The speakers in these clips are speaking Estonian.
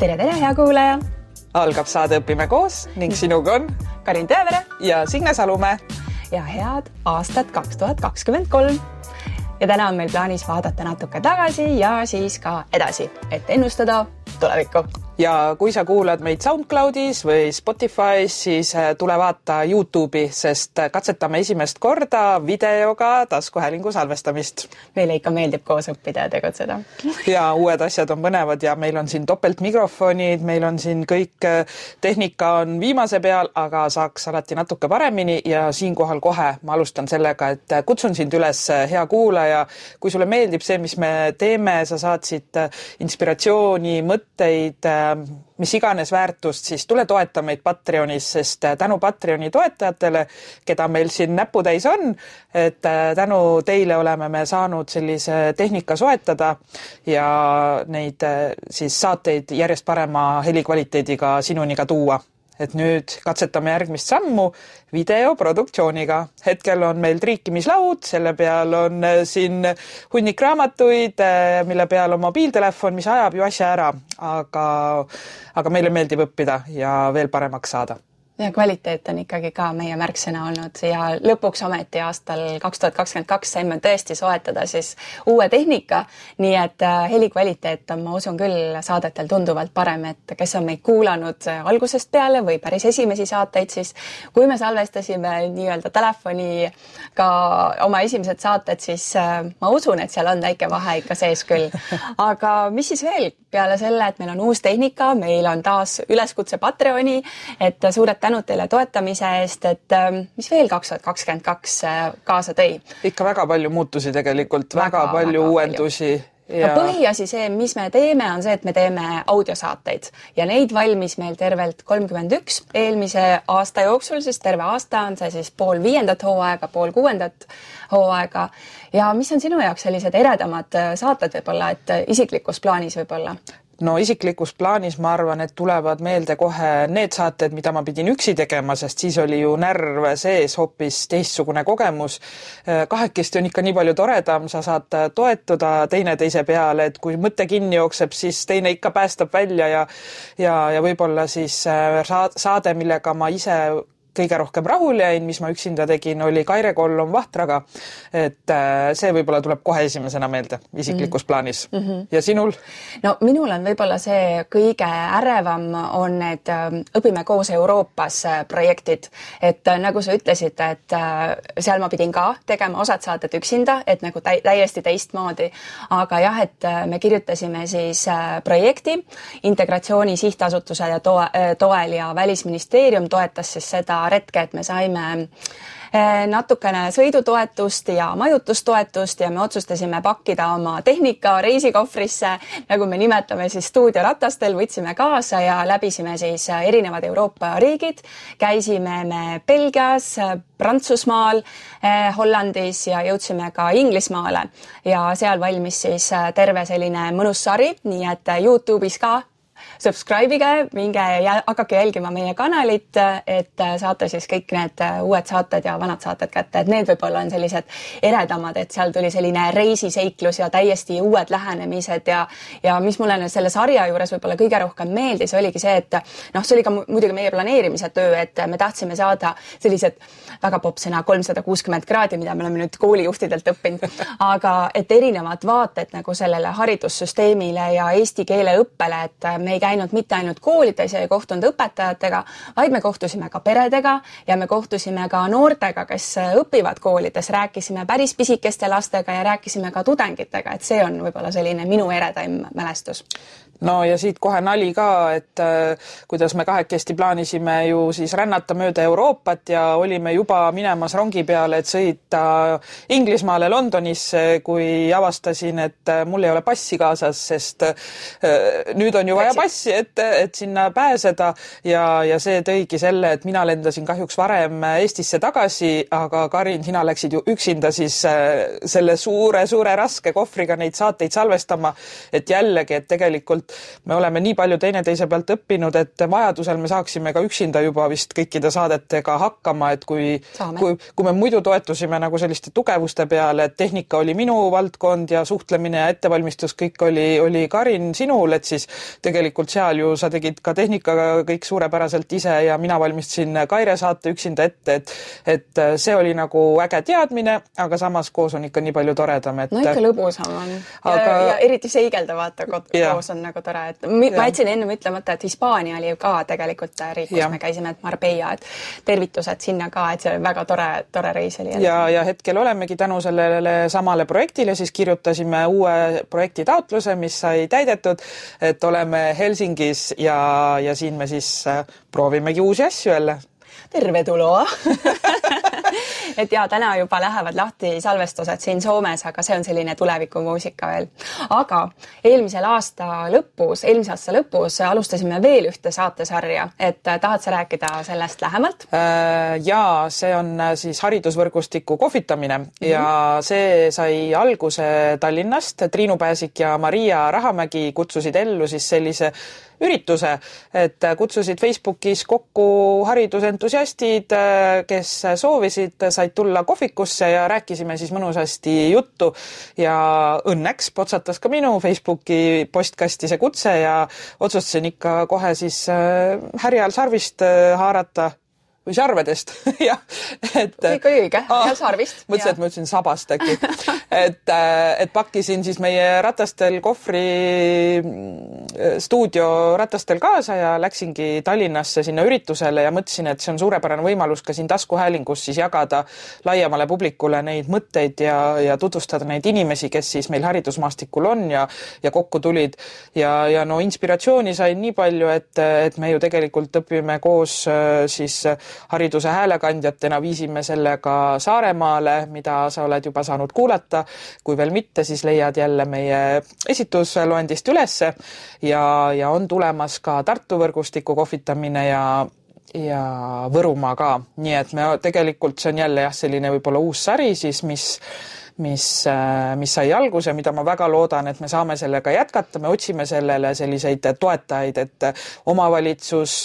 tere, tere, hea kuulaja! algab saade Õpime koos ning sinuga on Karin Tõevere ja Signe Salumäe. ja head aastat kaks tuhat kakskümmend kolm. ja täna on meil plaanis vaadata natuke tagasi ja siis ka edasi, et ennustada tulevikku ja kui sa kuulad meid SoundCloudis või Spotify's, siis äh, tule vaata Youtube'i, sest äh, katsetame esimest korda videoga taskuhäälingu salvestamist. meile ikka meeldib koos õppida ja tegutseda. ja uued asjad on põnevad ja meil on siin topeltmikrofonid, meil on siin kõik, äh, tehnika on viimase peal, aga saaks alati natuke paremini ja siinkohal kohe ma alustan sellega, et kutsun sind üles, hea kuulaja, kui sulle meeldib see, mis me teeme, sa saad siit inspiratsiooni, mõtteid mis iganes väärtust, siis tule toeta meid Patreonis, sest äh, tänu Patreoni toetajatele, keda meil siin näputäis on, et äh, tänu teile oleme me saanud sellise tehnika soetada ja neid äh, siis saateid järjest parema helikvaliteediga sinuni ka tuua et nüüd katsetame järgmist sammu videoproduktsiooniga. hetkel on meil triikimislaud, selle peal on äh, siin hunnik raamatuid, äh, mille peal on mobiiltelefon, mis ajab ju asja ära, aga, aga meile meeldib õppida ja veel paremaks saada ja kvaliteet on ikkagi ka meie märksõna olnud. Ja lõpuks ometi aastal kaks tuhat kakskümmend kaks saime tõesti soetada siis uue tehnika, nii et äh, helikvaliteet on, ma usun küll, saadetel tunduvalt parem, et kes on meid kuulanud äh, algusest peale või päris esimesi saateid, siis kui me salvestasime nii-öelda telefoniga oma esimesed saated, siis äh, ma usun, et seal on väike vahe ikka sees küll. aga mis siis veel? Peale selle, et meil on uus tehnika, meil on taas üleskutse Patreoni, et suured tänud tänud teile toetamise eest, et ähm, mis veel kaks tuhat kakskümmend kaks äh, kaasa tõi? ikka väga palju muutusi tegelikult, väga palju väga uuendusi ja no põhiasi see, mis me teeme, on see, et me teeme audiosaateid ja neid valmis meil tervelt kolmkümmend üks eelmise aasta jooksul, sest terve aasta on see siis pool viiendat hooaega, pool kuuendat hooaega. ja mis on sinu jaoks sellised eredamad äh, saated võib-olla, et äh, isiklikus plaanis võib-olla? No isiklikus plaanis ma arvan, et tulevad meelde kohe need saated, mida ma pidin üksi tegema, sest siis oli ju närv sees, hoopis teistsugune kogemus. kahekesti on ikka nii palju toredam, sa saad toetuda teineteise peale, et kui mõte kinni jookseb, siis teine ikka päästab välja ja ja, ja võib-olla siis saade, millega ma ise kõige rohkem rahule jäin, mis ma üksinda tegin, oli Kaire Kollom Vahtraga. et äh, see võib-olla tuleb kohe esimesena meelde isiklikus mm -hmm. plaanis mm. -hmm. ja sinul? no minul on võib-olla see kõige ärevam on need ähm, Õpime koos Euroopas äh, projektid, et äh, nagu sa ütlesid, et seal ma pidin ka tegema osad saated üksinda, et nagu täi täiesti teistmoodi, aga jah, et me kirjutasime siis projekti Integratsiooni Sihtasutuse toel ja Välisministeerium toetas siis seda retke, et me saime eh, natukene sõidutoetust ja majutustoetust ja me otsustasime pakkida oma tehnika reisikohvrisse, nagu me nimetame siis stuudioratastel, võtsime kaasa ja läbisime siis erinevad Euroopa riigid. käisime me Belgias, Prantsusmaal, eh, Hollandis ja jõudsime ka Inglismaale ja seal valmis siis terve selline mõnus sari, nii et Youtube'is ka subscribe ige, minge ja hakake jälgima meie kanalit, et saate siis kõik need uued saated ja vanad saated kätte, et need võib-olla on sellised eredamad, et seal tuli selline reisiseiklus ja täiesti uued lähenemised ja ja mis mulle selle sarja juures võib-olla kõige rohkem meeldis, oligi see, et noh, see oli ka muidugi meie planeerimise töö, et me tahtsime saada sellised väga popp sõna kolmsada kuuskümmend kraadi, mida me oleme nüüd koolijuhtidelt õppinud, aga et erinevad vaated nagu sellele haridussüsteemile ja eesti keele õppele, et me ei käinud mitte ainult koolides ja ei kohtunud õpetajatega, vaid me kohtusime ka peredega ja me kohtusime ka noortega, kes õpivad koolides, rääkisime päris pisikeste lastega ja rääkisime ka tudengitega, et see on võib-olla selline minu eredaim mälestus. No ja siit kohe nali ka, et äh, kuidas me kahekesti plaanisime ju siis rännata mööda Euroopat ja olime juba minemas rongi peale, et sõita Inglismaale Londonisse, kui avastasin, et äh, mul ei ole passi kaasas, sest äh, nüüd on ju vaja passi, et, et sinna pääseda. Ja, ja see tõigi selle, et mina lendasin kahjuks varem Eestisse tagasi, aga Karin, sina läksid ju üksinda siis äh, selle suure-suure raske kohvriga neid saateid salvestama, et jällegi, et tegelikult me oleme nii palju teineteise pealt õppinud, et vajadusel me saaksime ka üksinda juba vist kõikide saadetega hakkama, et kui, kui, kui me muidu toetusime nagu selliste tugevuste peale, et tehnika oli minu valdkond ja suhtlemine ja ettevalmistus kõik oli, oli Karin sinul, et siis tegelikult tegelikult seal ju sa tegid ka tehnikaga kõik suurepäraselt ise ja mina valmistasin Kaire saate üksinda ette, et et see oli nagu äge teadmine, aga samas koos on ikka nii palju toredam, et no ikka lõbusam on. aga ja, ja eriti seigelda vaata koos on nagu tore, et ma jätsin ennem ütlemata, et Hispaania oli ju ka tegelikult riik, kus ja. me käisime, et Marbella, et tervitused sinna ka, et see oli väga tore, tore reis oli. ja, ja hetkel olemegi tänu sellele samale projektile siis kirjutasime uue projekti taotluse, mis sai täidetud, et oleme Helsingis ja, ja siin me siis äh, proovimegi uusi asju jälle. tervetuloa et ja täna juba lähevad lahti salvestused siin Soomes, aga see on selline tulevikumuusika veel. aga eelmisel aasta lõpus, eelmise aasta lõpus alustasime veel ühte saatesarja, et äh, tahad sa rääkida sellest lähemalt? Äh, ja see on äh, siis haridusvõrgustiku kohvitamine mm -hmm. ja see sai alguse Tallinnast. Triinu Pääsik ja Maria Rahamägi kutsusid ellu siis sellise ürituse, et kutsusid Facebookis kokku haridusentusiastid, kes soovisid, said tulla kohvikusse ja rääkisime siis mõnusasti juttu. Ja õnneks potsatas ka minu Facebooki postkasti see kutse ja otsustasin ikka kohe siis äh, härjal sarvist äh, haarata või sarvedest jah, et. kõik oli õige, jah sarvist. mõtlesin, et ma ütlesin sabast äkki et, äh, et pakkisin siis meie ratastel kohvri mm, stuudio ratastel kaasa ja läksingi Tallinnasse sinna üritusele ja mõtlesin, et see on suurepärane võimalus ka siin taskuhäälingus siis jagada laiemale publikule neid mõtteid ja, ja tutvustada neid inimesi, kes siis meil haridusmaastikul on ja, ja kokku tulid. ja, ja no inspiratsiooni sain nii palju, et, et me ju tegelikult õpime koos äh, siis hariduse häälekandjatena viisime selle ka Saaremaale, mida sa oled juba saanud kuulata. kui veel mitte, siis leiad jälle meie esitusloendist ülesse. Ja, ja on tulemas ka Tartu võrgustiku kohvitamine ja ja Võrumaa ka, nii et me tegelikult, see on jälle jah, selline võib-olla uus sari siis, mis mis, mis sai alguse, mida ma väga loodan, et me saame sellega jätkata, me otsime sellele selliseid toetajaid, et omavalitsus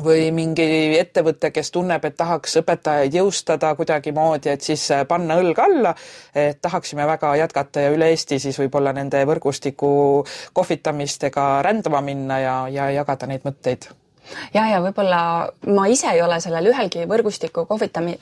või mingi ettevõte, kes tunneb, et tahaks õpetajaid jõustada kuidagimoodi, et siis äh, panna õlg alla, et tahaksime väga jätkata ja üle Eesti siis võib-olla nende võrgustiku kohvitamistega rändama minna ja, ja jagada neid mõtteid. Ja, ja võib-olla ma ise ei ole sellel ühelgi võrgustiku kohvitami-,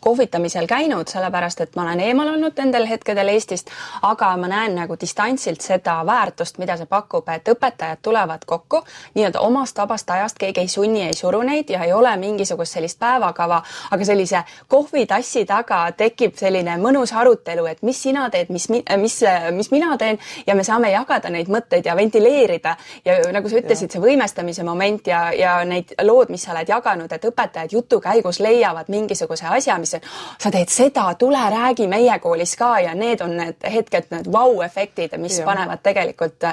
kohvitamisel käinud, sellepärast et ma olen eemal olnud nendel hetkedel Eestist, aga ma näen nagu distantsilt seda väärtust, mida see pakub, et õpetajad tulevad kokku nii-öelda omast vabast ajast, keegi ei sunni, ei suru neid ja ei ole mingisugust sellist päevakava, aga sellise kohvitassi taga tekib selline mõnus arutelu, et mis sina teed, mis, mis, mis mina teen ja me saame jagada neid mõtteid ja ventileerida. Ja nagu sa ütlesid, see võimestamise moment ja, ja need lood, mis sa oled jaganud, et õpetajad jutu käigus leiavad mingisuguse asja, mis on, sa teed seda, tule räägi meie koolis ka ja need on need hetked, need vau-efektid, mis ja. panevad tegelikult,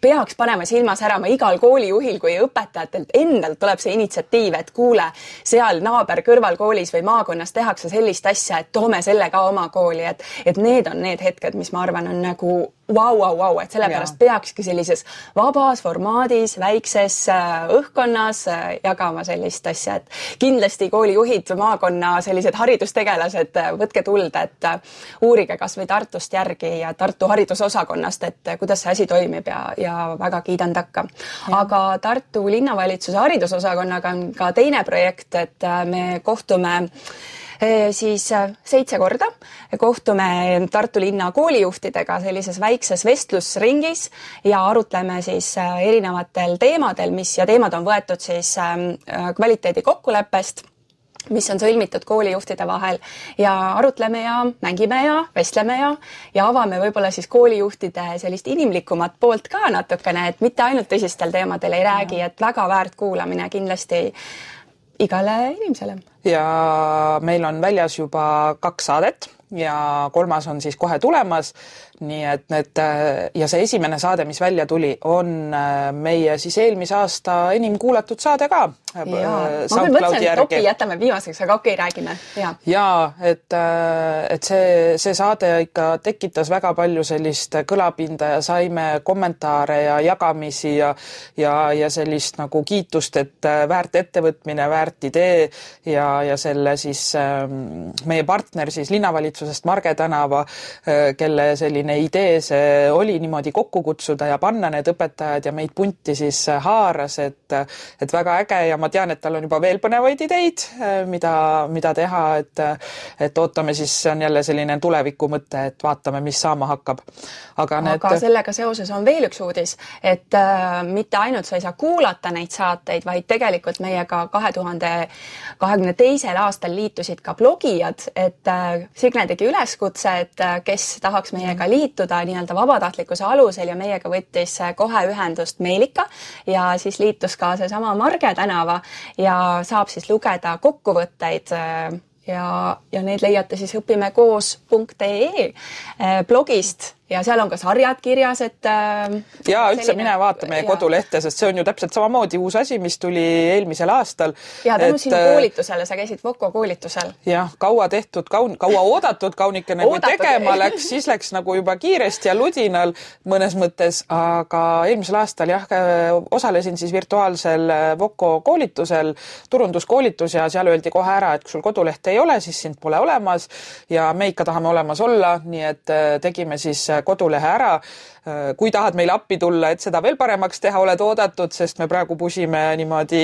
peaks panema silma särama igal koolijuhil kui õpetajatelt endalt tuleb see initsiatiiv, et kuule, seal naaber kõrvalkoolis või maakonnas tehakse sellist asja, et toome selle ka oma kooli, et, et need on need hetked, mis ma arvan, on nagu vau, vau, vau, et sellepärast ja. peakski sellises vabas formaadis, väikses äh, õhkkonnas äh, jagama sellist asja, et kindlasti koolijuhid, maakonna sellised haridustegelased, äh, võtke tuld, et uurige kas või Tartust järgi ja Tartu haridusosakonnast, et kuidas see asi toimib ja, ja väga kiidan takka. aga Tartu linnavalitsuse haridusosakonnaga on ka teine projekt, et me kohtume siis seitse korda kohtume Tartu linna koolijuhtidega sellises väikses vestlusringis ja arutleme siis erinevatel teemadel, mis ja teemad on võetud siis kvaliteedikokkuleppest mis on sõlmitud koolijuhtide vahel. Ja arutleme ja mängime ja vestleme ja, ja avame võib-olla siis koolijuhtide sellist inimlikumat poolt ka natukene, et mitte ainult tõsistel teemadel ei räägi, et väga väärt kuulamine kindlasti igale inimesele ja meil on väljas juba kaks saadet ja kolmas on siis kohe tulemas. Nii et need ja see esimene saade, mis välja tuli, on äh, meie siis eelmise aasta enim kuulatud saade ka. Äh, ma küll mõtlesin, et opi jätame viimaseks, aga okei okay,, räägime, ja. ja et, äh, et see, see saade ikka tekitas väga palju sellist kõlapinda ja saime kommentaare ja jagamisi ja ja, ja sellist nagu kiitust, et väärt ettevõtmine, väärt idee ja ja selle siis ähm, meie partner siis linnavalitsusest, Marge Tänava, kelle selline idee see oli niimoodi kokku kutsuda ja panna need õpetajad ja meid punti siis haaras, et et väga äge ja ma tean, et tal on juba veel põnevaid ideid, mida, mida teha, et et ootame siis, see on jälle selline tulevikumõte, et vaatame, mis saama hakkab. aga need aga sellega seoses on veel üks uudis, et äh, mitte ainult sa ei saa kuulata neid saateid, vaid tegelikult meiega kahe tuhande kahekümne teisel aastal liitusid ka blogijad, et äh, Signe tegi üleskutse, et äh, kes tahaks meiega liituda nii-öelda vabatahtlikkuse alusel ja meiega võttis äh, kohe ühendust Meelika ja siis liitus ka seesama Marge tänava ja saab siis lugeda kokkuvõtteid äh, ja, ja neid leiate siis õpimekoos.ee äh, blogist ja seal on ka sarjad kirjas, et äh, ja üldse selline... mine vaata meie ja. kodulehte, sest see on ju täpselt samamoodi uus asi, mis tuli eelmisel aastal. ja tänu sinu äh, koolitusele, sa käisid Voko koolitusel. jah, kaua tehtud, kaun-, kaua oodatud kaunikene kui tegema läks, siis läks nagu juba kiiresti ja ludinal mõnes mõttes, aga eelmisel aastal jah, osalesin siis virtuaalsel Voko koolitusel, turunduskoolitus ja seal öeldi kohe ära, et kui sul kodulehte ei ole, siis sind pole olemas ja me ikka tahame olemas olla, nii et äh, tegime siis kodulehe ära. kui tahad meile appi tulla, et seda veel paremaks teha, oled oodatud, sest me praegu pusime niimoodi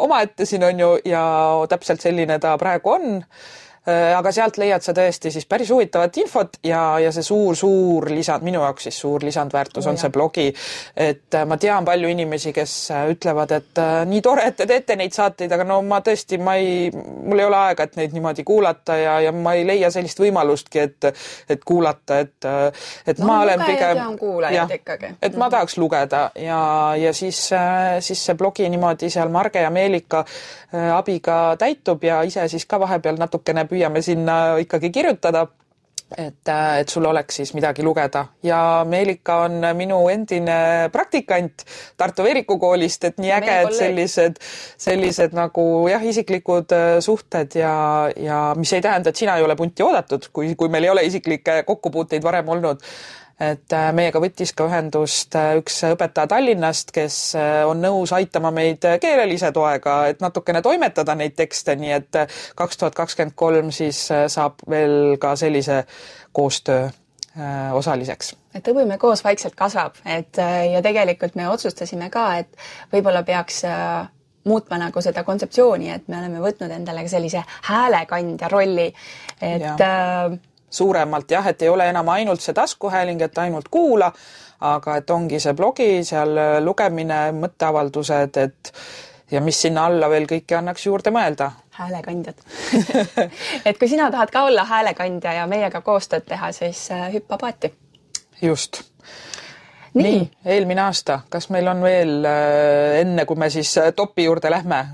omaette siin on ju ja täpselt selline ta praegu on Äh, aga sealt leiad sa tõesti siis päris huvitavat infot ja, ja see suur-suur lisand, minu jaoks siis suur lisandväärtus on see blogi. et äh, ma tean palju inimesi, kes äh, ütlevad, et nii tore, et te teete neid saateid, aga no ma tõesti, ma ei, mul ei ole aega, et neid niimoodi kuulata ja, ja ma ei leia sellist võimalustki, et, et kuulata, et, et no, ma olen pigem. kuulajad ikkagi. et ma tahaks lugeda ja, ja siis, siis see blogi niimoodi seal Marge ja Meelika abiga täitub ja ise siis ka vahepeal natukene püüame sinna ikkagi kirjutada et, et sul oleks siis midagi lugeda. Ja Meelika on minu endine praktikant Tartu Veeriku koolist, et nii äge, et sellised, sellised nagu jah, isiklikud äh, suhted ja, ja mis ei tähenda, et sina ei ole punti oodatud, kui, kui meil ei ole isiklikke kokkupuuteid varem olnud et äh, meiega võttis ka ühendust äh, üks õpetaja Tallinnast, kes äh, on nõus aitama meid keelelise toega, et natukene toimetada neid tekste, nii et kaks tuhat kakskümmend kolm siis saab veel ka sellise koostöö osaliseks. et Õpime koos vaikselt kasvab, et ja tegelikult me otsustasime ka, et võib-olla peaks muutma nagu seda kontseptsiooni, et me oleme võtnud endale ka sellise häälekandja rolli, et ja. Äh, suuremalt jah, et ei ole enam ainult see taskuhääling, et ainult kuula, aga et ongi see blogi, seal lugemine, mõtteavaldused, et ja mis sinna alla veel kõike annaks juurde mõelda. häälekandjad. Et kui sina tahad ka olla häälekandja ja meiega koostööd teha, siis äh, hüppa paati. just. Nii, nii, eelmine aasta, kas meil on veel äh, enne, kui me siis äh, topi juurde lähme,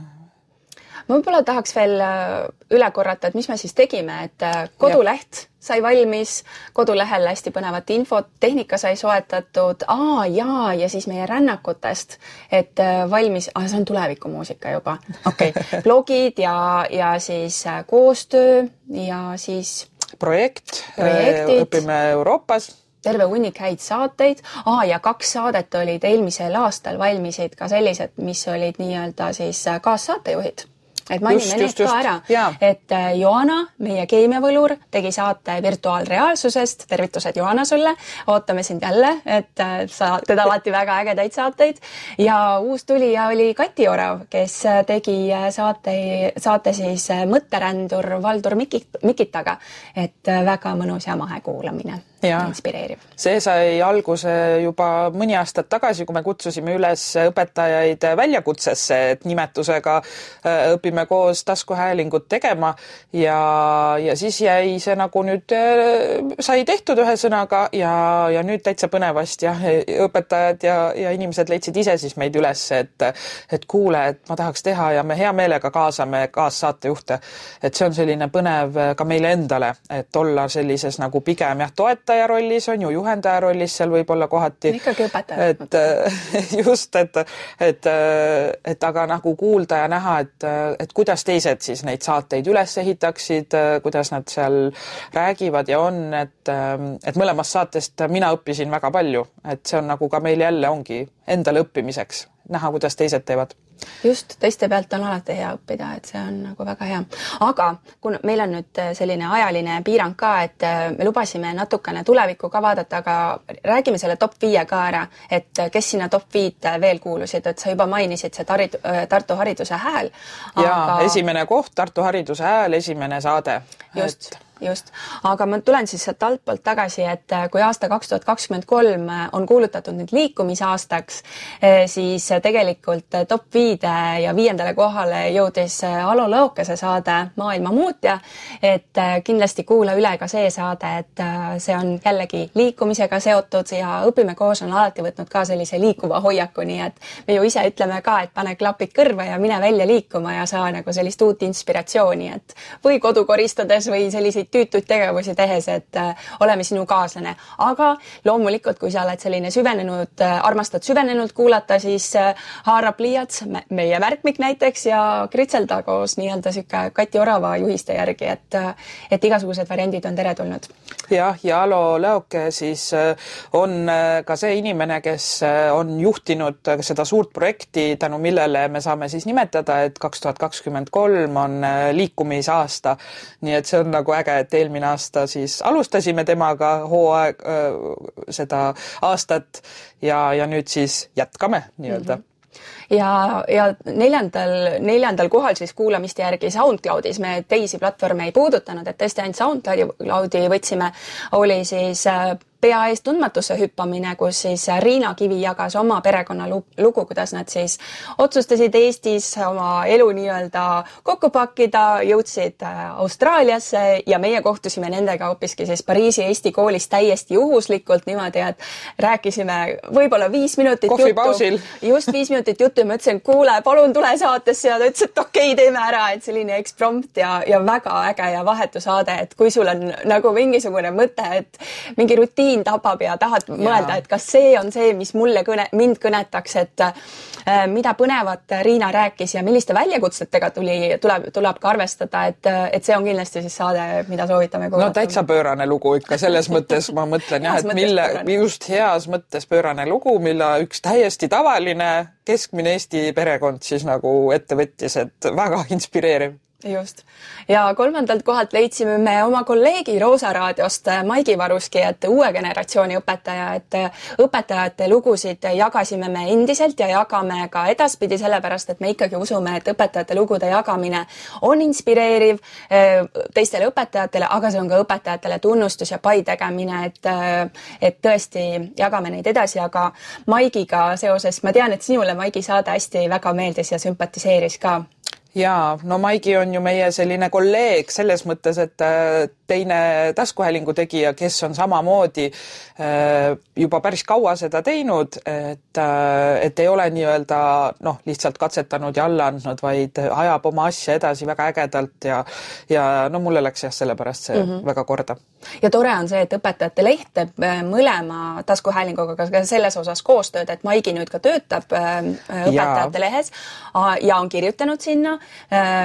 ma võib-olla tahaks veel äh, üle korrata, et mis me siis tegime, et äh, koduleht sai valmis, kodulehel hästi põnevat infot, tehnika sai soetatud, aa jaa, ja siis meie rännakutest, et äh, valmis, see on tulevikumuusika juba, okei okay. blogid ja, ja siis koostöö ja siis projekt, õpime Euroopas terve hunnik häid saateid ah,. ja kaks saadet olid eelmisel aastal valmisid ka sellised, mis olid nii-öelda siis kaassaatejuhid et mainime need ka ära, et äh, Joana, meie keemiavõlur, tegi saate virtuaalreaalsusest, tervitused Joana sulle, ootame sind jälle, et äh, sa teed alati väga ägedaid saateid. Ja uus tulija oli Kati Orav, kes äh, tegi saate, saate siis Mõtterändur Valdur Mikit, Mikitaga, et väga mõnus ja mahe kuulamine inspireeriv. see sai alguse juba mõni aastat tagasi, kui me kutsusime üles õpetajaid väljakutsesse, et nimetusega äh, õpime koos taskuhäälingut tegema ja, ja siis jäi see nagu nüüd, äh, sai tehtud ühesõnaga ja, ja nüüd täitsa põnevasti jah, õpetajad ja, ja inimesed leidsid ise siis meid üles, et et kuule, et ma tahaks teha ja me hea meelega kaasame kaassaatejuhte. et see on selline põnev ka meile endale, et olla sellises nagu pigem jah, toetaja õpetaja rollis, on ju, juhendaja rollis seal võib-olla kohati. ikkagi õpetaja. et just, et, et, et aga nagu kuulda ja näha, et, et kuidas teised siis neid saateid üles ehitaksid, kuidas nad seal räägivad ja on, et, et mõlemast saatest mina õppisin väga palju, et see on nagu ka meil jälle ongi endale õppimiseks, näha, kuidas teised teevad just, teiste pealt on alati hea õppida, et see on nagu väga hea. aga kuna meil on nüüd selline ajaline piirang ka, et me lubasime natukene tulevikku ka vaadata, aga räägime selle top viie ka ära, et kes sinna top viite veel kuulusid, et sa juba mainisid seda Harid-, Tartu Hariduse Hääl aga.... jaa, esimene koht, Tartu Hariduse Hääl, esimene saade. just et just, aga ma tulen siis sealt altpoolt tagasi, et äh, kui aasta kaks tuhat kakskümmend kolm äh, on kuulutatud nüüd liikumisaastaks, äh, siis tegelikult top viide ja viiendale kohale jõudis Alo Lõokese saade Maailma muutja. et kindlasti kuula üle ka see saade, et see on jällegi liikumisega seotud ja Õpime koos on alati võtnud ka sellise liikuva hoiaku, nii et me ju ise ütleme ka, et pane klapid kõrva ja mine välja liikuma ja saa nagu sellist uut inspiratsiooni, et või kodu koristades või selliseid tüütuid tegevusi tehes, et äh, oleme sinu kaaslane. aga loomulikult, kui sa oled selline süvenenud, äh, armastad süvenenult kuulata, siis äh, haarab pliiats, meie märkmik näiteks ja kritselda koos nii-öelda niisugune Kati Orava juhiste järgi, et et igasugused variandid on teretulnud. jah, ja Alo Leoke siis on ka see inimene, kes on juhtinud seda suurt projekti, tänu millele me saame siis nimetada, et kaks tuhat kakskümmend kolm on liikumisaasta. nii et see on nagu äge, et eelmine aasta siis alustasime temaga hooaeg, seda aastat ja, ja nüüd siis jätkame nii-öelda mm. -hmm ja, ja neljandal, neljandal kohal siis kuulamiste järgi SoundCloudis me teisi platvorme ei puudutanud, et tõesti ainult SoundCloudi võtsime, oli siis pea eest tundmatusse hüppamine, kus siis Riina Kivi jagas oma perekonna lugu, kuidas nad siis otsustasid Eestis oma elu nii-öelda kokku pakkida, jõudsid äh, Austraaliasse ja meie kohtusime nendega hoopiski siis Pariisi Eesti koolis täiesti juhuslikult niimoodi, et rääkisime võib-olla viis minutit juttu. just viis minutit juttu ja ma ütlesin, kuule, palun tule saatesse. Ja ta ütles, et okei okay,, teeme ära, et selline eksprompt ja, ja väga äge ja vahetu saade, et kui sul on nagu mingisugune mõte, et mingi rutiin rutiin tabab ja tahad ja. mõelda, et kas see on see, mis mulle kõne, mind kõnetaks, et äh, mida põnevat Riina rääkis ja milliste väljakutsetega tuli, tuleb, tuleb ka arvestada, et, et see on kindlasti siis saade, mida soovitame kuulata. no täitsa pöörane lugu ikka selles mõttes ma mõtlen jah, et mille, just heas mõttes pöörane lugu, mille üks täiesti tavaline keskmine Eesti perekond siis nagu ette võttis, et väga inspireeriv just. ja kolmandalt kohalt leidsime me oma kolleegi Roosa raadiost Maigi Varuski, et uue generatsiooni õpetaja, et õpetajate lugusid jagasime me endiselt ja jagame ka edaspidi, sellepärast et me ikkagi usume, et õpetajate lugude jagamine on inspireeriv eh, teistele õpetajatele, aga see on ka õpetajatele tunnustus ja pai tegemine, et et tõesti jagame neid edasi, aga Maigiga seoses ma tean, et sinule Maigi saade hästi väga meeldis ja sümpatiseeris ka jaa, no Maigi on ju meie selline kolleeg selles mõttes, et äh, teine taskuhäälingu tegija, kes on samamoodi äh, juba päris kaua seda teinud, et, äh, et ei ole nii-öelda noh, lihtsalt katsetanud ja alla andnud, vaid ajab oma asja edasi väga ägedalt ja ja no mulle läks jah, sellepärast see mm -hmm. väga korda. ja tore on see, et Õpetajate Leht teeb mõlema taskuhäälinguga ka selles osas koostööd, et Maigi nüüd ka töötab Õpetajate ja. Lehes ja on kirjutanud sinna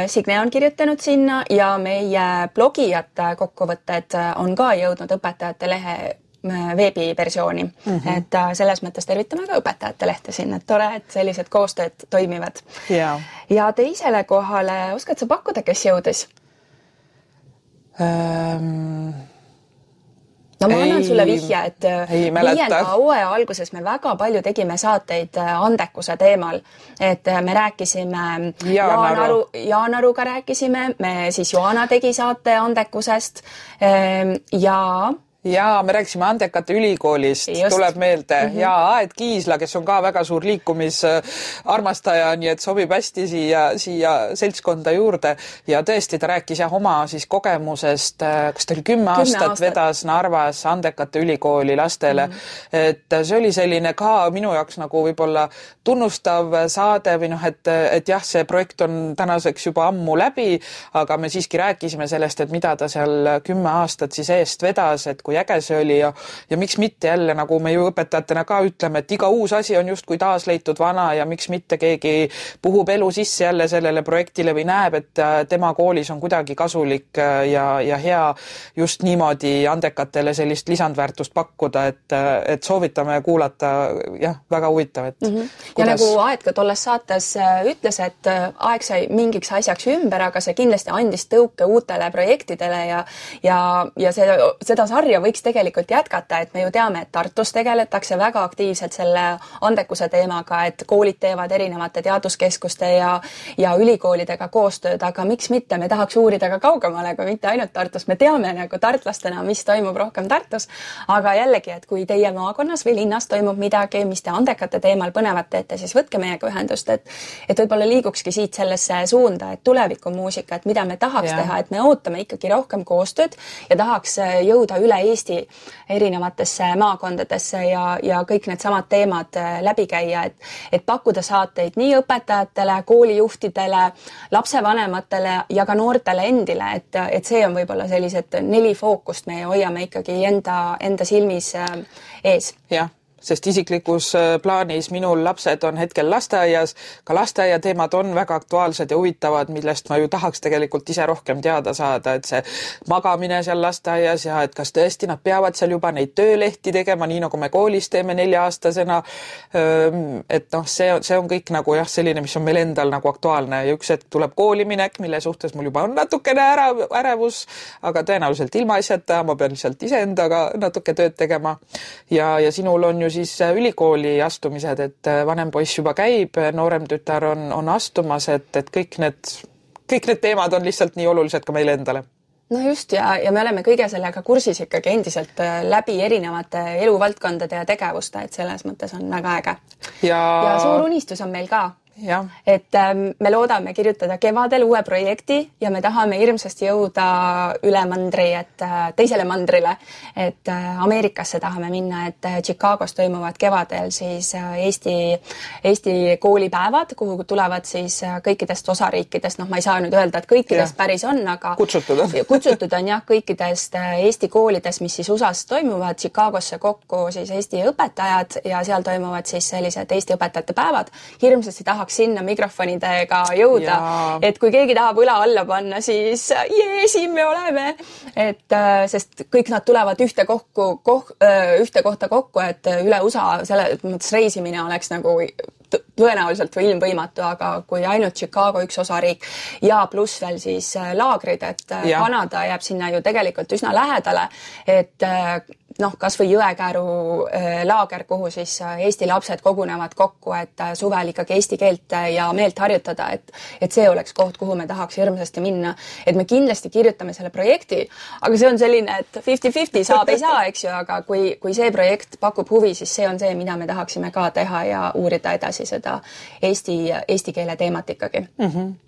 Signe on kirjutanud sinna ja meie blogijate kokkuvõtted äh, on ka jõudnud Õpetajate Lehe äh, veebiversiooni mm. -hmm. et selles mõttes tervitame ka Õpetajate Lehte siin, et tore, et sellised koostööd toimivad yeah.. ja teisele kohale, oskad sa pakkuda, kes jõudis um...? No ma ei, annan sulle vihje, et äh, viienda hooaja alguses me väga palju tegime saateid äh, andekuse teemal, et äh, me rääkisime Jaan Aru, Jaan Aruga rääkisime, me siis Joana tegi saate andekusest ehm, ja me rääkisime Andekate ülikoolist, tuleb meelde mm -hmm. ja Aet Kiisla, kes on ka väga suur liikumisarmastaja, nii et sobib hästi siia, siia seltskonda juurde. ja tõesti, ta rääkis jah, oma siis kogemusest, kas ta oli kümme aastat, aastat vedas Narvas Andekate ülikooli lastele mm. -hmm. et see oli selline ka minu jaoks nagu võib-olla tunnustav saade või noh, et, et jah, see projekt on tänaseks juba ammu läbi, aga me siiski rääkisime sellest, et mida ta seal kümme aastat siis eest vedas, et kui kui äge see oli ja ja miks mitte jälle, nagu me ju õpetajatena ka ütleme, et iga uus asi on justkui taasleitud vana ja miks mitte keegi puhub elu sisse jälle sellele projektile või näeb, et äh, tema koolis on kuidagi kasulik äh, ja, ja hea just niimoodi andekatele sellist lisandväärtust pakkuda, et, äh, et soovitame kuulata, jah, väga huvitav, et mm. -hmm. Kuidas... ja nagu Aet ka tolles saates ütles, et aeg sai mingiks asjaks ümber, aga see kindlasti andis tõuke uutele projektidele ja ja, ja see, seda sarja võiks tegelikult jätkata, et me ju teame, et Tartus tegeletakse väga aktiivselt selle andekuse teemaga, et koolid teevad erinevate teaduskeskuste ja ja ülikoolidega koostööd, aga miks mitte, me tahaks uurida ka kaugemale, kui mitte ainult Tartus, me teame nagu tartlastena, mis toimub rohkem Tartus, aga jällegi, et kui teie maakonnas või linnas toimub midagi, mis te andekate teemal põnevat teete, siis võtke meiega ühendust, et et võib-olla liigukski siit sellesse suunda, et tulevikumuusika, et mida me tahaks ja. teha, et me ootame ikkagi rohkem koostööd ja tahaks jõuda üle Eesti erinevatesse maakondadesse ja, ja kõik needsamad teemad läbi käia, et et pakkuda saateid nii õpetajatele, koolijuhtidele, lapsevanematele ja ka noortele endile, et, et see on võib-olla sellised neli fookust me hoiame ikkagi enda, enda silmis äh, ees. jah sest isiklikus äh, plaanis minul lapsed on hetkel lasteaias, ka lasteaia teemad on väga aktuaalsed ja huvitavad, millest ma ju tahaks tegelikult ise rohkem teada saada, et see magamine seal lasteaias ja et kas tõesti nad peavad seal juba neid töölehti tegema, nii nagu me koolis teeme nelja-aastasena. et noh, see, see on kõik nagu jah, selline, mis on meil endal nagu aktuaalne ja üks hetk tuleb kooliminek, mille suhtes mul juba on natukene ära, ärevus, aga tõenäoliselt ilmaasjata, ma pean lihtsalt iseendaga natuke tööd tegema. ja, ja sinul on ju siis äh, ülikooli astumised, et äh, vanem poiss juba käib, noorem tütar on, on astumas, et, et kõik need, kõik need teemad on lihtsalt nii olulised ka meile endale no just ja, ja me oleme kõige sellega kursis ikkagi endiselt äh, läbi erinevate eluvaldkondade ja tegevuste, et selles mõttes on väga äge. ja, ja suur unistus on meil ka et ähm, me loodame kirjutada kevadel uue projekti ja me tahame hirmsasti jõuda üle mandri, et äh, teisele mandrile, et äh, Ameerikasse tahame minna, et äh, Chicagos toimuvad kevadel siis Eesti, Eesti koolipäevad, kuhu tulevad siis kõikidest osariikidest, noh, ma ei saa nüüd öelda, et kõikidest ja. päris on, aga kutsutud on kutsutud on jah, kõikidest Eesti koolidest, mis siis USA-s toimuvad, Chicagosse kokku siis Eesti õpetajad ja seal toimuvad siis sellised Eesti õpetajate päevad. hirmsasti tahaks tahaks sinna mikrofonidega jõuda, et kui keegi tahab õla alla panna, siis jee, siin me oleme. et äh, sest kõik nad tulevad ühte kokku, koh-, äh, ühte kohta kokku, et üle USA selles mõttes reisimine oleks nagu tõenäoliselt või ilmvõimatu, aga kui ainult Chicago üks osariik ja pluss veel siis äh, laagrid, et ja. Kanada jääb sinna ju tegelikult üsna lähedale, et noh, kasvõi Jõekäru äh, laager, kuhu siis äh, Eesti lapsed kogunevad kokku, et äh, suvel ikkagi eesti keelt ja meelt harjutada, et et see oleks koht, kuhu me tahaks hirmsasti minna. et me kindlasti kirjutame selle projekti, aga see on selline, et fifty-fifty saab, ei saa, eks ju, aga kui, kui see projekt pakub huvi, siis see on see, mida me tahaksime ka teha ja uurida edasi seda eesti, eesti keele teemat ikkagi mm. -hmm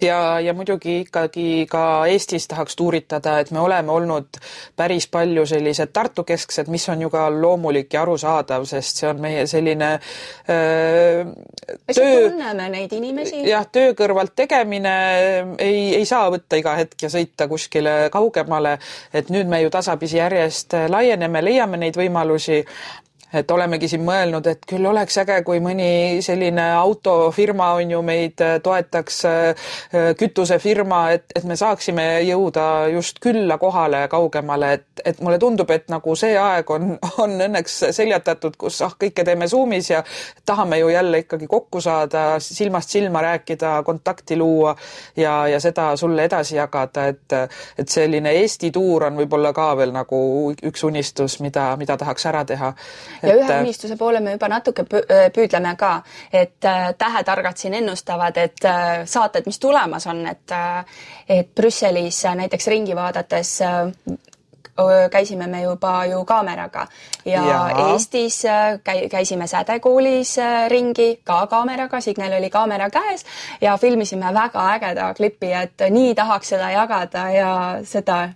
ja, ja muidugi ikkagi ka Eestis tahaks tuuritada, et me oleme olnud päris palju sellised Tartu-kesksed, mis on ju ka loomulik ja arusaadav, sest see on meie selline öö, töö. tunneme neid inimesi. jah, töö kõrvalt tegemine ei, ei saa võtta iga hetk ja sõita kuskile kaugemale, et nüüd me ju tasapisi järjest laieneme, leiame neid võimalusi, et olemegi siin mõelnud, et küll oleks äge, kui mõni selline autofirma on ju meid äh, toetaks, äh, äh, kütusefirma, et, et me saaksime jõuda just külla kohale kaugemale, et, et mulle tundub, et nagu see aeg on, on õnneks seljatatud, kus ah, kõike teeme Zoomis ja tahame ju jälle ikkagi kokku saada, silmast silma rääkida, kontakti luua ja, ja seda sulle edasi jagada, et, et selline Eesti tuur on võib-olla ka veel nagu üks unistus, mida, mida tahaks ära teha ja ühe unistuse poole me juba natuke püüdleme ka, et äh, tähetargad siin ennustavad, et äh, saated, mis tulemas on, et äh, et Brüsselis näiteks ringi vaadates käisime me juba ju kaameraga ja, ja. Eestis käi-, käisime Säde koolis ringi ka kaameraga, Signal oli kaamera käes ja filmisime väga ägeda klipi, et nii tahaks seda jagada ja seda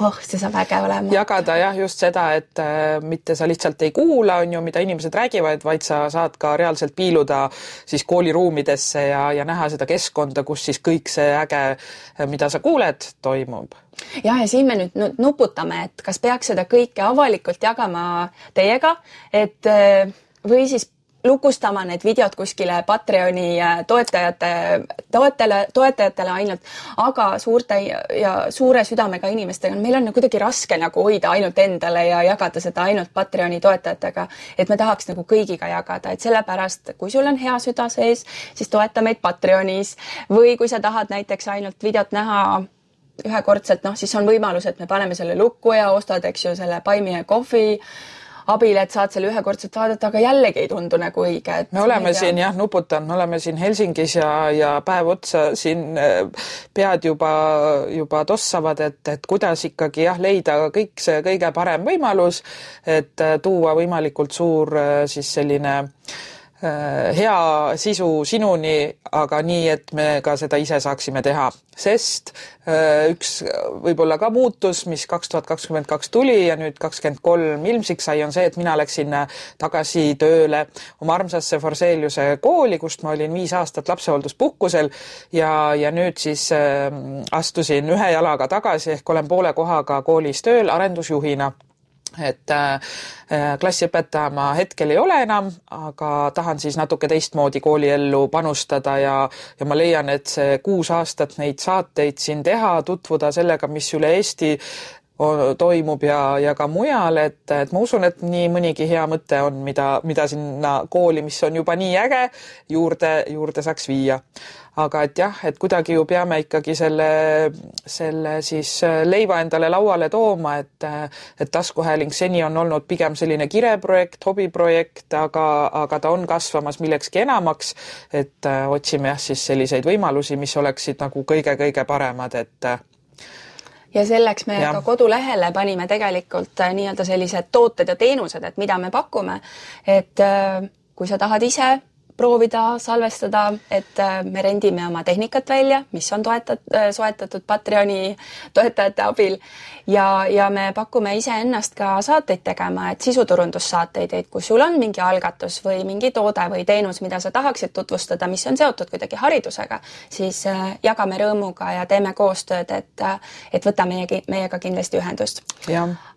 oh, see saab äge olema. jagada jah, just seda, et äh, mitte sa lihtsalt ei kuula, on ju, mida inimesed räägivad, vaid sa saad ka reaalselt piiluda siis kooliruumidesse ja, ja näha seda keskkonda, kus siis kõik see äge, mida sa kuuled, toimub jah, ja siin me nüüd nuputame, et kas peaks seda kõike avalikult jagama teiega, et äh, või siis lukustama need videod kuskile Patreoni äh, toetajate, toetele, toetajatele ainult, aga suurte ja suure südamega inimestega, meil on kuidagi raske nagu hoida ainult endale ja jagada seda ainult Patreoni toetajatega. et me tahaks nagu kõigiga jagada, et sellepärast, kui sul on hea süda sees, siis toeta meid Patreonis või kui sa tahad näiteks ainult videot näha ühekordselt, noh, siis on võimalus, et me paneme selle lukku ja ostad, eks ju, selle Buy Me a Coffee abil, et saad selle ühekordselt vaadata, aga jällegi ei tundu nagu õige, et me oleme siin jah, nuputanud, me oleme siin Helsingis ja, ja päev otsa siin äh, pead juba, juba tossavad, et, et kuidas ikkagi jah, leida kõik see kõige parem võimalus, et äh, tuua võimalikult suur äh, siis selline äh, Äh, hea sisu sinuni, aga nii, et me ka seda ise saaksime teha. sest äh, üks võib-olla ka muutus, mis kaks tuhat kakskümmend kaks tuli ja nüüd kakskümmend kolm ilmsiks sai, on see, et mina läksin tagasi tööle oma armsasse Forseliuse kooli, kust ma olin viis aastat lapsehoolduspuhkusel ja, ja nüüd siis äh, astusin ühe jalaga tagasi ehk olen poole kohaga koolis tööl arendusjuhina et äh, äh, klassiõpetaja ma hetkel ei ole enam, aga tahan siis natuke teistmoodi kooliellu panustada ja, ja ma leian, et see kuus aastat neid saateid siin teha, tutvuda sellega, mis üle Eesti toimub ja, ja ka mujal, et, et ma usun, et nii mõnigi hea mõte on, mida, mida sinna kooli, mis on juba nii äge, juurde, juurde saaks viia. Aga et jah, et kuidagi ju peame ikkagi selle, selle siis äh, leiva endale lauale tooma, et et taskuhääling seni on olnud pigem selline kireprojekt, hobiprojekt, aga, aga ta on kasvamas millekski enamaks, et äh, otsime jah, siis selliseid võimalusi, mis oleksid nagu kõige-kõige paremad, et ja selleks me ja. ka kodulehele panime tegelikult nii-öelda sellised tooted ja teenused, et mida me pakume. et kui sa tahad ise proovida salvestada, et äh, me rendime oma tehnikat välja, mis on toetat-, äh, soetatud Patreoni toetajate abil ja, ja me pakume iseennast ka saateid tegema, et sisuturundussaateid, et kui sul on mingi algatus või mingi toode või teenus, mida sa tahaksid tutvustada, mis on seotud kuidagi haridusega, siis äh, jagame rõõmuga ja teeme koostööd, et, et võta meiegi, meiega kindlasti ühendust.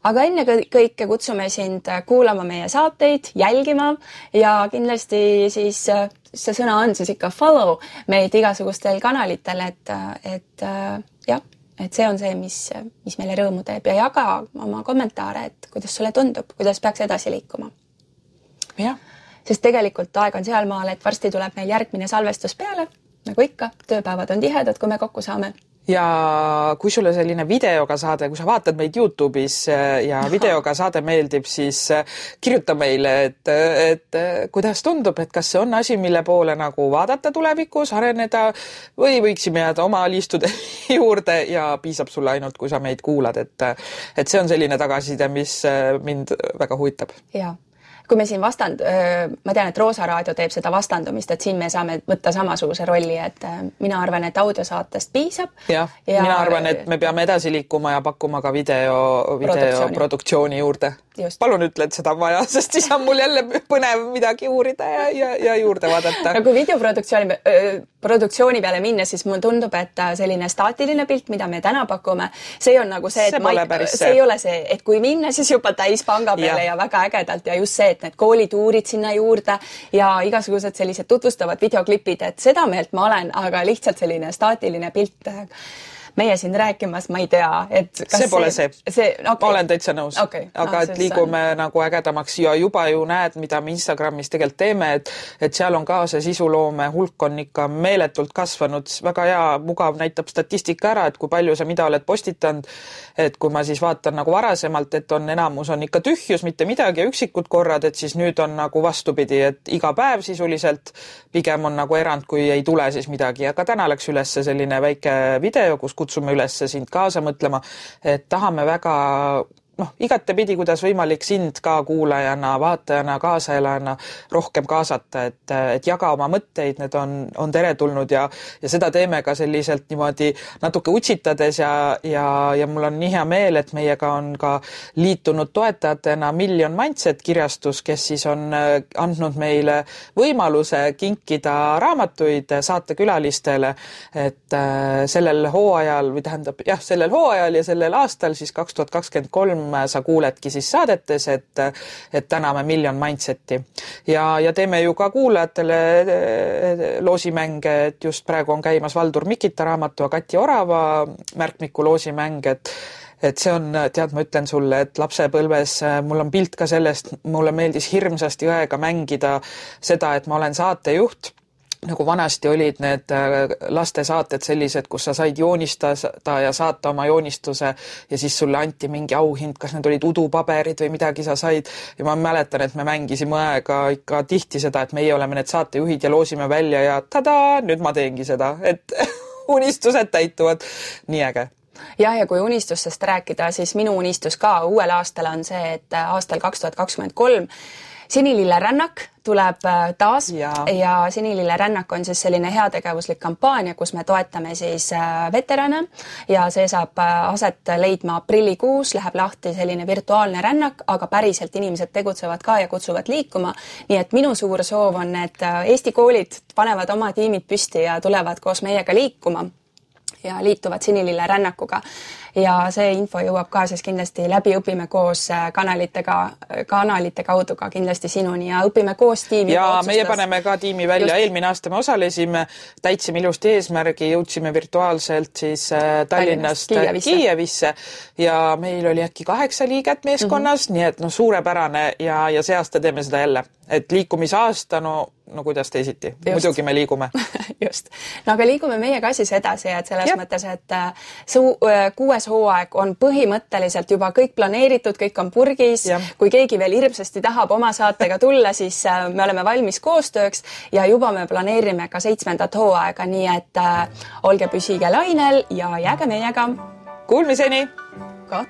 aga ennekõike kutsume sind kuulama meie saateid, jälgima ja kindlasti siis see sõna on siis ikka follow meid igasugustel kanalitel, et, et jah, et see on see, mis, mis meile rõõmu teeb ja jaga oma kommentaare, et kuidas sulle tundub, kuidas peaks edasi liikuma. jah. sest tegelikult aeg on sealmaal, et varsti tuleb meil järgmine salvestus peale, nagu ikka, tööpäevad on tihedad, kui me kokku saame ja kui sulle selline videoga saade, kui sa vaatad meid Youtube'is äh, ja videoga saade meeldib, siis äh, kirjuta meile, et, et äh, kuidas tundub, et kas see on asi, mille poole nagu vaadata tulevikus, areneda või võiksime jääda oma liistude juurde ja piisab sulle ainult, kui sa meid kuulad, et et see on selline tagasiside, mis mind väga huvitab. jaa kui me siin vastand, ma tean, et Roosa raadio teeb seda vastandumist, et siin me saame võtta samasuguse rolli, et mina arvan, et audiosaatest piisab. jah ja,, mina arvan, et me peame edasi liikuma ja pakkuma ka video, videoproduktsiooni juurde palun ütle, et seda on vaja, sest siis on mul jälle põnev midagi uurida ja, ja, ja juurde vaadata. no kui videoproduktsiooni, produktsiooni peale minna, siis mulle tundub, et selline staatiline pilt, mida me täna pakume, see on nagu see, et see, ma, ei, see ei ole see, et kui minna, siis juba täispanga peale ja. ja väga ägedalt ja just see, et need koolituurid sinna juurde ja igasugused sellised tutvustavad videoklipid, et seda meelt ma olen, aga lihtsalt selline staatiline pilt meie siin rääkimas, ma ei tea, et see pole see, see. Okay. ma olen täitsa nõus okay.. aga ah, et liigume on... nagu ägedamaks ja juba ju näed, mida me Instagramis tegelikult teeme, et et seal on ka see sisuloome hulk on ikka meeletult kasvanud, väga hea, mugav, näitab statistika ära, et kui palju sa mida oled postitanud. et kui ma siis vaatan nagu varasemalt, et on enamus on ikka tühjus, mitte midagi üksikud korrad, et siis nüüd on nagu vastupidi, et iga päev sisuliselt pigem on nagu erand, kui ei tule siis midagi, aga täna läks üles selline väike video, kus kutsume üles sind kaasa mõtlema, et tahame väga noh, igatepidi, kuidas võimalik sind ka kuulajana, vaatajana, kaasaelajana rohkem kaasata, et, et jaga oma mõtteid, need on, on teretulnud ja, ja seda teeme ka selliselt niimoodi natuke utsitades ja, ja, ja mul on nii hea meel, et meiega on ka liitunud toetajatena Million Mindset kirjastus, kes siis on äh, andnud meile võimaluse kinkida raamatuid saatekülalistele, et äh, sellel hooajal või tähendab jah, sellel hooajal ja sellel aastal siis kaks tuhat kakskümmend kolm sa kuuledki siis saadetes, et et täname Million Mindseti. ja, ja teeme ju ka kuulajatele eh, loosimänge, et just praegu on käimas Valdur Mikita raamatu ja Kati Orava märkmiku loosimäng, et et see on, tead, ma ütlen sulle, et lapsepõlves eh, mul on pilt ka sellest, mulle meeldis hirmsasti õega mängida seda, et ma olen saatejuht nagu vanasti olid need äh, lastesaated sellised, kus sa said joonistada ja saata oma joonistuse ja siis sulle anti mingi auhind, kas need olid udupaberid või midagi sa said. ja ma mäletan, et me mängisime õega ikka tihti seda, et meie oleme need saatejuhid ja loosime välja ja tadaa, nüüd ma teengi seda, et unistused täituvad. nii äge jah, ja kui unistustest rääkida, siis minu unistus ka uuel aastal on see, et aastal kaks tuhat kakskümmend kolm Sinilille rännak tuleb äh, taas ja, ja Sinilille rännak on siis selline heategevuslik kampaania, kus me toetame siis äh, veterane ja see saab äh, aset leidma aprillikuus, läheb lahti selline virtuaalne rännak, aga päriselt inimesed tegutsevad ka ja kutsuvad liikuma. nii et minu suur soov on, et Eesti koolid panevad oma tiimid püsti ja tulevad koos meiega liikuma ja liituvad Sinilille rännakuga. ja see info jõuab ka siis kindlasti läbi Õpime koos äh, kanalitega, kanalite kaudu ka kindlasti sinuni ja Õpime koos tiimi. ja otsustas. meie paneme ka tiimi välja, eelmine aasta me osalesime, täitsime ilusti eesmärgi, jõudsime virtuaalselt siis äh, Tallinnast, Tallinnast Kiievisse. Kiievisse ja meil oli äkki kaheksa liiget meeskonnas mm, -hmm. nii et noh, suurepärane ja, ja see aasta teeme seda jälle, et liikumisaasta, no no kuidas teisiti, muidugi me liigume just, no aga liigume meie ka siis edasi, et selles ja. mõttes, et äh, suu-, äh, kuues hooaeg on põhimõtteliselt juba kõik planeeritud, kõik on purgis. kui keegi veel hirmsasti tahab oma saatega tulla, siis äh, me oleme valmis koostööks ja juba me planeerime ka seitsmendat hooaega, nii et olge püsige lainel ja jääge meiega. Kuulmiseni. ka